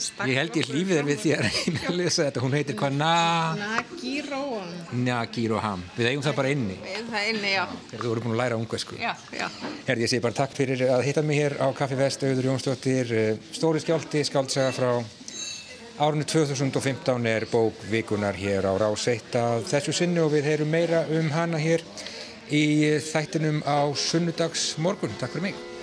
stakka. Ég held ég hlýfið þér við því að reyna að lesa þetta. Hún heitir hvað? Na... Nagiroham. Nagiroham. Við eigum það bara inni. Það inni, já. Þú voru búin að læra ungversku. Já, já. Herði, ég segi bara takk fyrir að hitta mig hér á Kaffi Vest, Auður Jónsdóttir, eh, Stóri Skjálti, skáltsaga frá Árunni 2015 er bók vikunar hér á Rás 1 að þessu sinni og við heyrum meira um hana hér í þættinum á sunnudags morgun. Takk fyrir mig.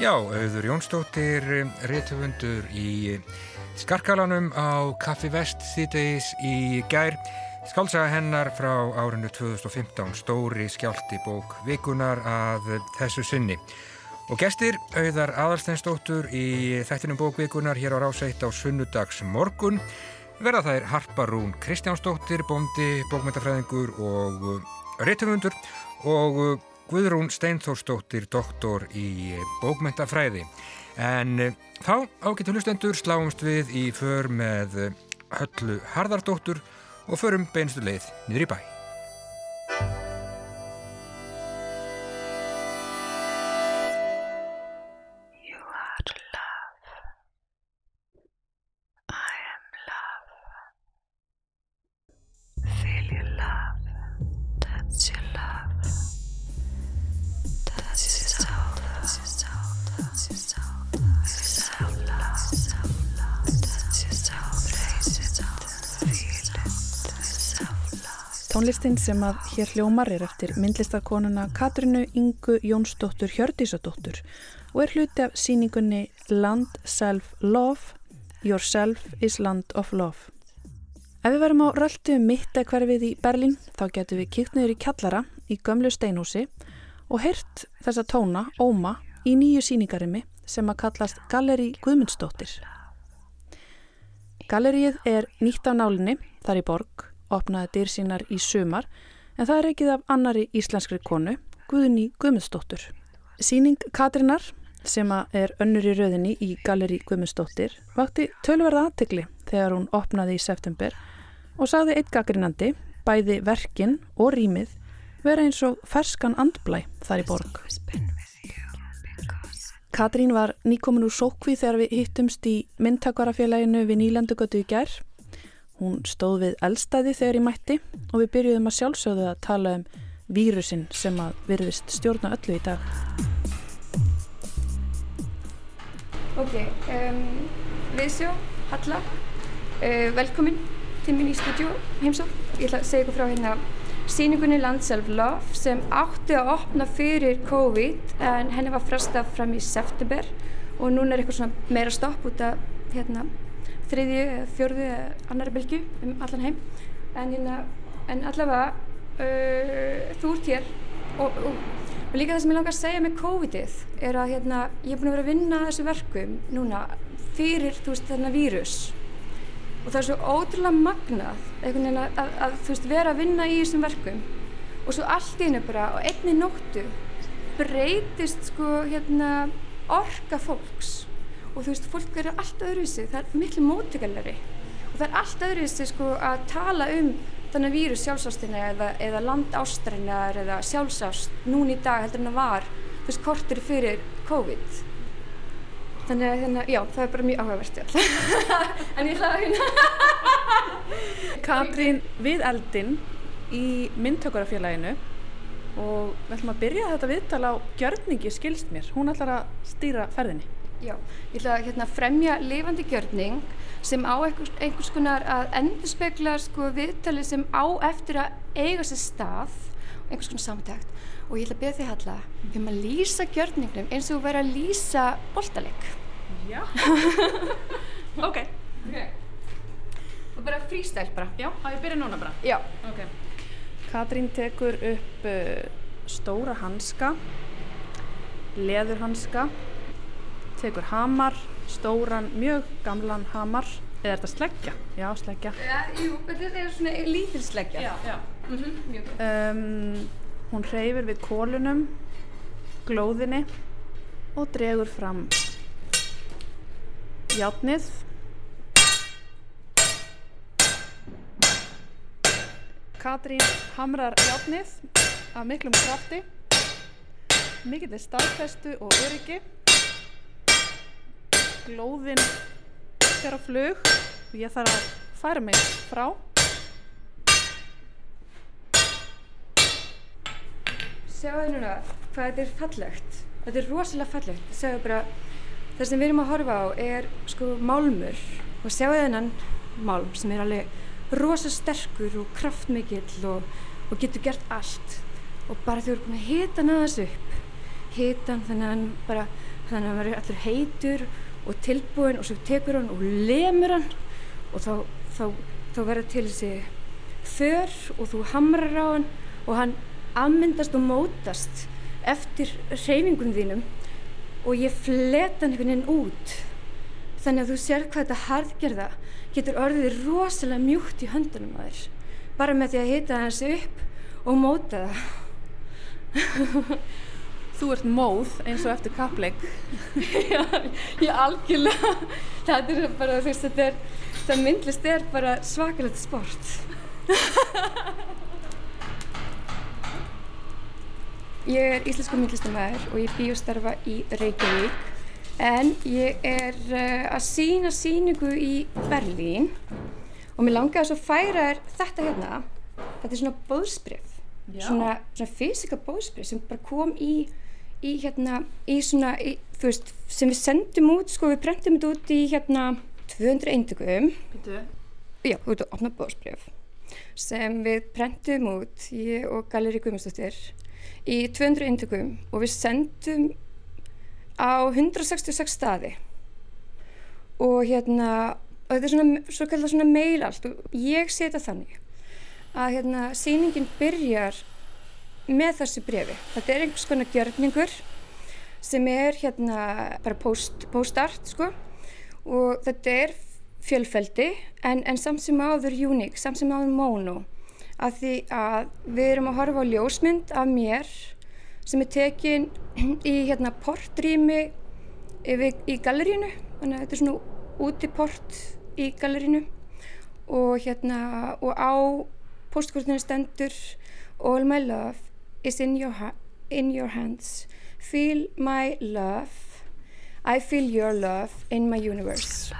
Já, auður Jónsdóttir, réttöfundur í skarkalanum á Kaffi Vest þýttegis í gær. Skálsaga hennar frá árinu 2015, stóri skjálti bók vikunar að þessu sinni. Og gestir, auðar aðalsteinsdóttur í þættinum bókvikunar hér á rásætt á sunnudags morgun. Verða er Harparún Kristjánsdóttir, bóndi, bókmyndafræðingur og réttöfundur og Guðrún Steinþórsdóttir, doktor í bókmentafræði. En eh, þá ágættu hlustendur sláumst við í för með höllu Harðardóttur og förum beinstu leið niður í bæ. Tónlistin sem að hér hljómar er eftir myndlistarkonuna Katrinu Ingu Jónsdóttur Hjördísadóttur og er hluti af síningunni Land Self Love, Yourself is Land of Love. Ef við verum á röldu mitt að hverfið í Berlín þá getum við kíkt niður í kjallara í gömlu steinhúsi og heyrt þessa tóna, óma, í nýju síningarimi sem að kallast Galeri Guðmundsdóttir. Galerið er nýtt á nálinni þar í borg opnaði dyr sínar í sumar en það er ekkið af annari íslenskri konu, Guðni Guðmundsdóttur. Síning Katrinar, sem er önnur í rauðinni í Galeri Guðmundsdóttir, vakti tölverða aðtegli þegar hún opnaði í september og sagði eitt gaggrinandi, bæði verkin og rýmið, vera eins og ferskan andblæ þar í borg. Katrín var nýkomin úr sókvi þegar við hittumst í myndtakvarafélaginu við Nýlandugötu í gerð. Hún stóð við eldstæði þegar ég mætti og við byrjuðum að sjálfsögðu að tala um vírusin sem að virðist stjórna öllu í dag. Ok, um, Viðsjó, Halla, uh, velkomin til mín í stúdíu heimsók. Ég ætla að segja ykkur frá hérna síningunni Land Self Love sem átti að opna fyrir COVID en henni var frestað fram í september og núna er eitthvað svona meira stopp út af hérna þriðju, fjörðu eða annari bylgu um allan heim. En, hérna, en allavega uh, þú ert hér og, og, og líka það sem ég langar að segja með COVID-ið er að hérna, ég er búin að vera að vinna þessu verkum núna fyrir þú veist þarna vírus. Og það er svo ótrúlega magnað að, að, að þú veist vera að vinna í þessum verkum. Og svo allt í hennu bara á einni nóttu breytist sko hérna orka fólks og þú veist fólk verður allt öðruvísi það er miklu móttökallari og það er allt öðruvísi sko að tala um þannig vírus sjálfsástina eða, eða land ástrænar eða sjálfsást núni í dag heldur en það var þú veist kortir fyrir COVID þannig að hérna, já, það er bara mjög áhugavert en ég hlaði hérna Katrín við eldin í myndtökurafélaginu og við ætlum að byrja þetta viðtala á gjörningi skilst mér. Hún ætlar að stýra ferðinni. Já, ég ætla að hérna, fremja lifandi gjörning sem á einhvers, einhvers konar að endurspegla sko, viðtali sem á eftir að eiga sér stað einhvers konar samtækt og ég ætla að beða því halla um að lýsa gjörningnum eins og verður að lýsa boltaleg Já. ok. okay. og bara frístæl bara Já, að ég byrja núna bara. Já, Ok. Katrín tekur upp uh, stóra hanska, leðurhanska, tekur hamar, stóran, mjög gamlan hamar, eða er þetta sleggja? Já, sleggja. ja, jú, þetta er svona lítilsleggja já. mm -hmm, Um, hún hreyfir við kólunum, glóðinni og dregur fram játnið. Katrín hamrar játnið af miklum krafti, mikill er staðfestu og öryggi. Glóðin fer á flug og ég þarf að færa mig frá. Sjáðu núna hvað þetta er fallegt. Þetta er rosalega fallegt. Sjáðu bara, það sem við erum að horfa á er sko málmur og sjáðu þennan málm sem er alveg rosa sterkur og kraftmikill og, og getur gert allt. Og bara þau eru búin að hita hann aðeins upp. Hita hann þannig að hann bara, þannig að hann verður allur heitur og tilbúin og svo tekur hann og lemur hann og þá, þá, þá verður til þessi för og þú hamrar á hann og hann ammyndast og mótast eftir hreyfingunum þínum og ég fleta hann einhvern veginn út. Þannig að þú sér hvað þetta harðgerða getur orðið rosalega mjúkt í höndunum að þér. Bara með því að hita hans upp og móta það Þú ert móð eins og eftir kappleik. já, já, algjörlega. Þetta er bara, þú veist, þetta er það myndlist er bara svakalegt sport. Ég er íslensku myndlistamæður og ég bý og starfa í Reykjavík en ég er uh, að sína síningu í Berlín og mér langaði að færa þér þetta hérna. Þetta er svona bóðsbrif svona, svona fysika bóðsbrif sem bara kom í í hérna, í svona í, þú veist, sem við sendum út sko, við prentum þetta út í hérna 200 eintökum Býtu. já, þú veit að opna bóðsbrif sem við prentum út ég og Galeri Guðmundsdóttir í 200 eintökum og við sendum á 166 staði og hérna og þetta er svona, svo kallar svona mail allt og ég setja þannig að hérna sýningin byrjar með þessu brefi þetta er einhvers konar gjörningur sem er hérna bara post, postart sko. Og þetta er fjölfeldi en, en samt sem áður uník, samt sem áður mono. Af því að við erum að horfa á ljósmynd af mér sem er tekin í hérna portrými í gallerínu þannig að þetta er svona útiport í gallerínu og hérna og á postkortinu stendur All my love is in your, in your hands. Feel my love. I feel your love in my universe.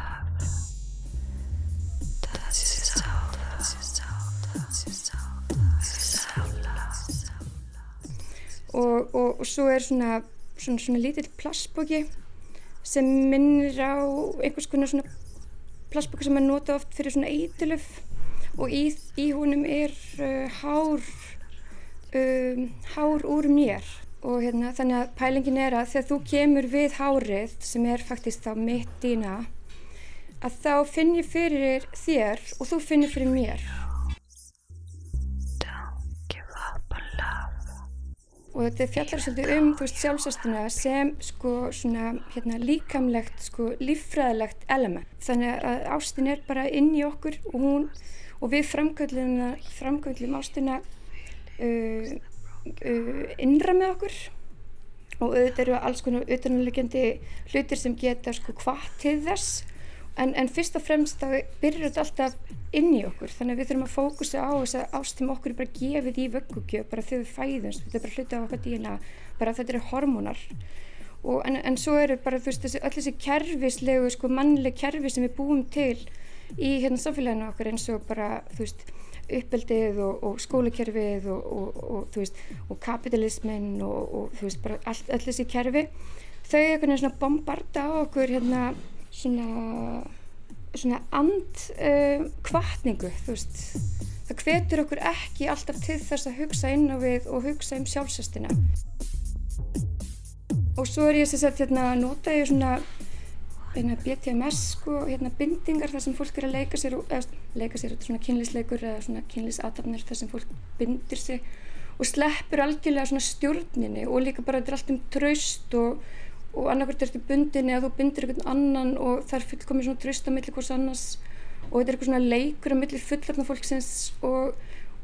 Og, og, og svo er svona svona, svona lítill plastbóki sem minnir á einhvers konar svona plastbóki sem er nota oft fyrir svona eitilöf og í, í húnum er uh, hár um, hár úr mér. Og hérna þannig að pælingin er að þegar þú kemur við hárið sem er faktist þá mitt dýna að þá finn ég fyrir þér og þú finnir fyrir mér. Og þetta fjallar svolítið um þú veist sjálfsástina sem sko svona hérna líkamlegt sko líffræðilegt element. Þannig að ástin er bara inn í okkur og hún og við framkvöldum ástina uh, uh, innra með okkur. Og auðvitað eru alls konar utanlegjandi hlutir sem geta sko hvað til þess. En, en fyrst og fremst þá byrjar þetta alltaf inn í okkur. Þannig að við þurfum að fókusa á þess að ástum okkur bara gefið í vöggugjöf bara þegar við fæðumst, þetta er bara hluti á okkar dína bara þetta eru hormónar. Og, en, en svo eru bara þú veist þessi, öll þessi kerfislegu sko mannleg kerfi sem við búum til í hérna samfélaginu okkur eins og bara þú veist uppeldið og, og skólakerfið og, og, og kapitalismin og veist all, all þessi kerfi þau er einhvern veginn bombarda á okkur hérna svona svona and uh, kvartningu það hvetur okkur ekki alltaf til þess að hugsa inn á við og hugsa um sjálfsestina. Og svo er ég að hérna, nota ég svona hérna, BTMS sko, hérna, bindingar þar sem fólk er að leika sér eða leika sér svona kynlísleikur eða svona kynlísatafnir þar sem fólk bindir sig og sleppur algjörlega svona stjórninni og líka bara þetta er allt um traust og og annarkvært ertu bundin eða þú bindir einhvern annan og það er fullkomið svona tröst á milli hvers annars og þetta er eitthvað svona leikur á milli fullarna fólksins og,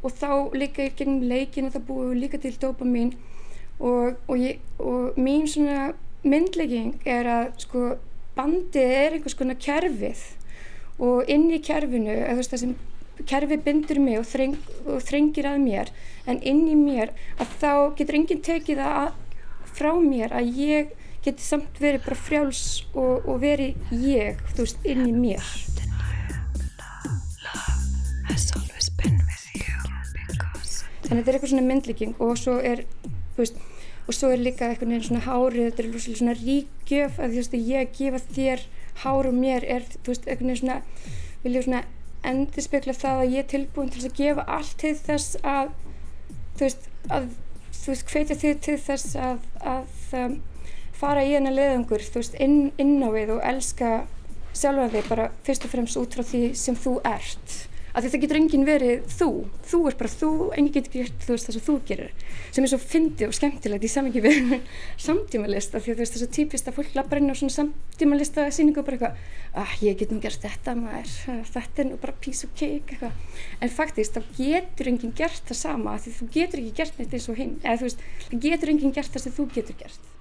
og þá líka í gegnum leikinu þá búum við líka til dopamin og, og, ég, og mín svona myndlegging er að sko bandið er einhvers konar kerfið og inn í kerfinu eða þú veist það sem kerfið bindur mig og, þreng, og þrengir að mér en inn í mér að þá getur enginn tekið það frá mér að ég geti samt verið bara frjáls og, og verið ég, þú veist, inn í mér. Þannig að þetta er eitthvað svona myndlíking og svo er, þú veist, og svo er líka eitthvað neina svona hárið, þetta er svona ríkjöf að þú veist, ég að gefa þér hár og mér er, þú veist, eitthvað neina svona, vil ég svona endur spekla það að ég er tilbúin til að gefa allt til þess að, þú veist, að, þú veist, hvetja þig til þess að, að, að fara í hennar leðungur þú veist, inn, inn á við og elska sjálfa þig bara fyrst og fremst út frá því sem þú ert því það getur enginn verið þú. Þú er bara þú, enginn getur gert veist það sem þú gerir sem er svo fyndið og skemmtilegt í samingi við samtímalist af því að veist það er svo típist að fólk lappar inn á svona samtímalista síningu og bara eitthvað ah, ég get nú gert þetta maður. Þetta er nú bara piece of cake eitthvað. En faktist þá getur enginn gert það sama því þú getur ekki gert neitt eins og hinn eða þú veist, getur enginn gert það sem þú getur gert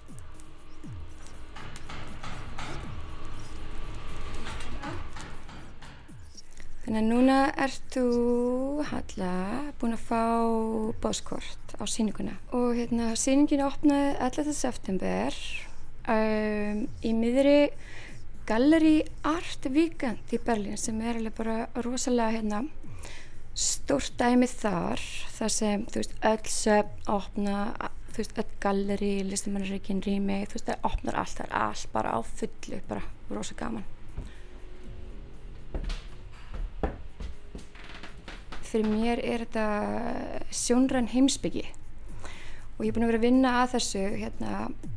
Þannig að núna ert þú, Halla, búin að fá bóskort á síninguna og hérna síningin opnaði 11. september um, í miðri Gallery Art Weekend í Berlín sem er alveg bara rosalega hérna stórt dæmi þar þar sem þú veist öll söfn opna þú veist öll galleri, listamannarreikin, rými þú veist það opnar allt, það er allt bara á fullu bara rosalega gaman fyrir mér er þetta sjónrann heimsbyggi og ég er búin að vera að vinna að þessu hérna,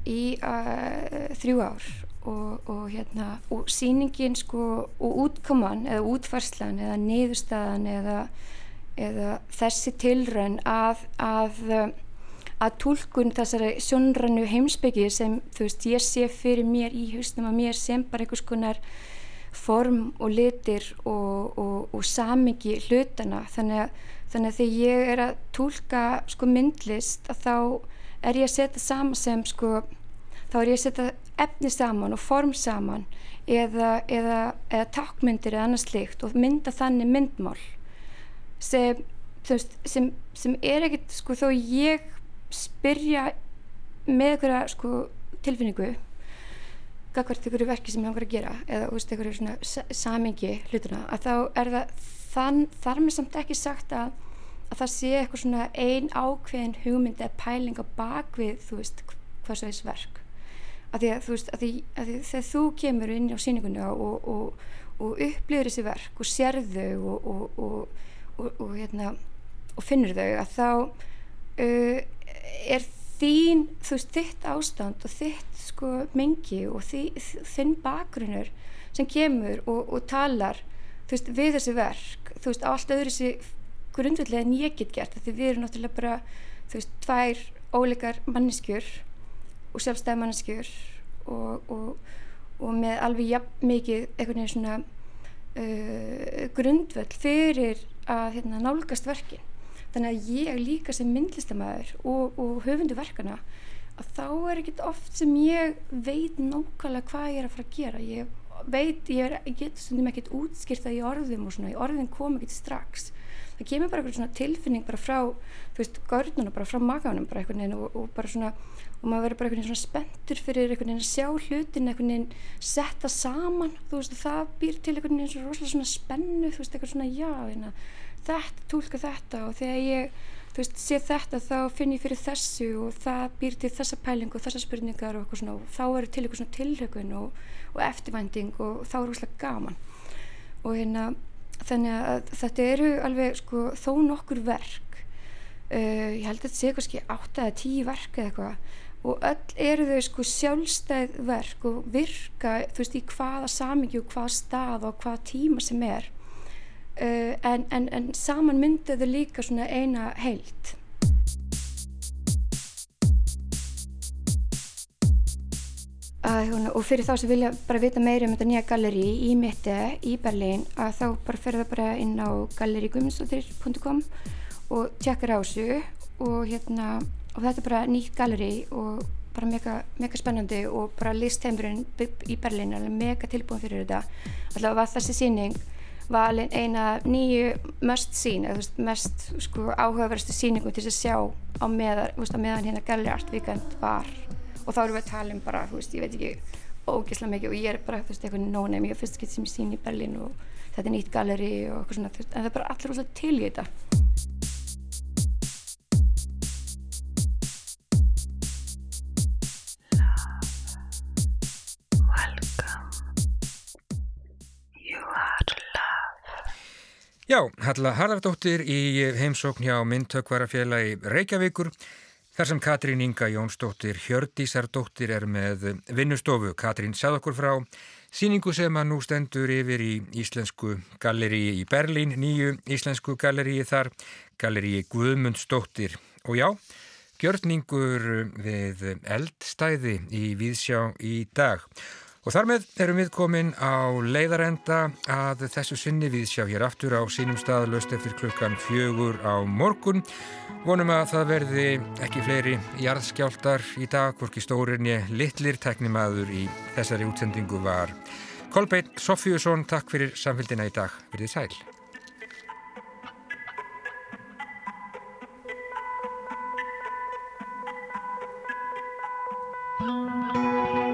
í uh, þrjú ár. Og, og, hérna, og síningin sko, og útkoman eða útfarslan eða niðurstaðan eða, eða þessi tilrönn að, að, að tólkun þessari sjónrannu heimsbyggi sem veist ég sé fyrir mér í hausnum að mér sem bara einhvers konar form og litir og, og, og samingi hlutana þannig að, þannig að þegar ég er að tólka sko myndlist að þá er ég að setja saman sem sko þá er ég að setja efni saman og form saman eða, eða, eða takkmyndir eða annars slikt og mynda þannig myndmál sem, sem, sem er ekkert sko þó ég spyrja með einhverja sko tilfinningu gagvart ykkur verki sem ég langar að gera eða veist, ykkur samingi hlutuna að þá er það þann, þar með samt ekki sagt að, að það sé eitthvað svona ein ákveðin hugmynd eða pæling á bakvið þú veist hvað svo þess verk. Að því að þú veist að því, að því þegar þú kemur inn á síningunni og, og, og upplifir þessi verk og sér þau og, og hérna finnur þau að þá uh, er þín, þú veist, þitt ástand og þitt sko mengi og þi, þinn bakgrunnur sem kemur og, og talar þú veist, við þessi verk þú veist, allt öðru þessi grundvillega en ég get gert, því við erum náttúrulega bara þú veist, tvær óleikar manneskjur og sjálfstæði manneskjur og, og, og með alveg jafn mikið einhvern veginn svona uh, grundvöld fyrir að hérna, nálgast verkin þannig að ég líka sem myndlistamæður og, og höfundu verkana að þá er ekkert oft sem ég veit nákvæmlega hvað ég er að fara að gera. Ég veit, ég, er, ég get stundum ekkert útskýrta í orðum og svona, í orðin kom ekkert strax. Það kemur bara eitthvað svona tilfinning bara frá, þú veist, görnuna bara frá maganum bara eitthvað neina og, og bara svona og maður verður bara eitthvað svona spenntur fyrir eitthvað neina að sjá hlutin eitthvað neina setta saman, þú veist, það býr til eitthvað neina svona rosalega svona spennu, þú veist, eitthvað svona já, eina þetta, tólka þetta og þegar ég veist, sé þetta þá finn ég fyrir þessu og það býr til þessa pæling og þessa spurningar og eitthvað svona og þá eru til eitthvað svona tilhökun og, og eftirvænting og þá eru úrslega gaman. Og hérna þannig að þetta eru alveg sko þó nokkur verk uh, ég held að þetta sé kannski 8 eða 10 verk eða eitthvað og öll eru þau sko sjálfstæð verk og virka þú veist í hvaða samingi og hvaða stað og hvaða tíma sem er uh, en, en, en saman myndiðu líka svona eina heilt að, og fyrir þá sem vilja bara vita meiri um þetta nýja galleri í mitti í Berlín að þá bara ferða bara inn á galleriguminsdóttir.com og tjekkar á þessu og hérna og þetta er bara nýtt galleri og bara mega, mega spennandi og bara listheimurinn í Berlín er mega tilbúin fyrir þetta. Alltaf var þessi síning valin eina nýju mest sín, eða veist, mest sko, áhugaverðstu síningum til að sjá á meðan, veist, meðan hérna Galli Art Weekend var og þá erum við að tala um bara, veist, ég veit ekki, ógeðslega mikið og ég er bara eitthvað nónefn, ég er fyrst skilt sem ég sín í Berlin og þetta er nýtt galleri og eitthvað svona, en það er bara allir ósað til í þetta. Já, Halla Harðardóttir í heimsókn hjá myndtökvarafélagi Reykjavíkur þar sem Katrín Inga Jónsdóttir Hjördísardóttir er með vinnustofu. Katrín sað okkur frá síningu sem að nú stendur yfir í Íslensku galleríi í Berlín, nýju Íslensku galleríi þar, galleríi Guðmundsdóttir. Og já, gjörningur við eldstæði í Víðsjá í dag. Og þar með erum við komin á leiðarenda að þessu sinni við sjá hér aftur á sínum stað löst eftir klukkan fjögur á morgun. Vonum að það verði ekki fleiri jarðskjáltar í dag, hvorki stórinni litlir teknimaður í þessari útsendingu var Kolbeinn Sofjússon. Takk fyrir samfélgina í dag. Verðið sæl. Música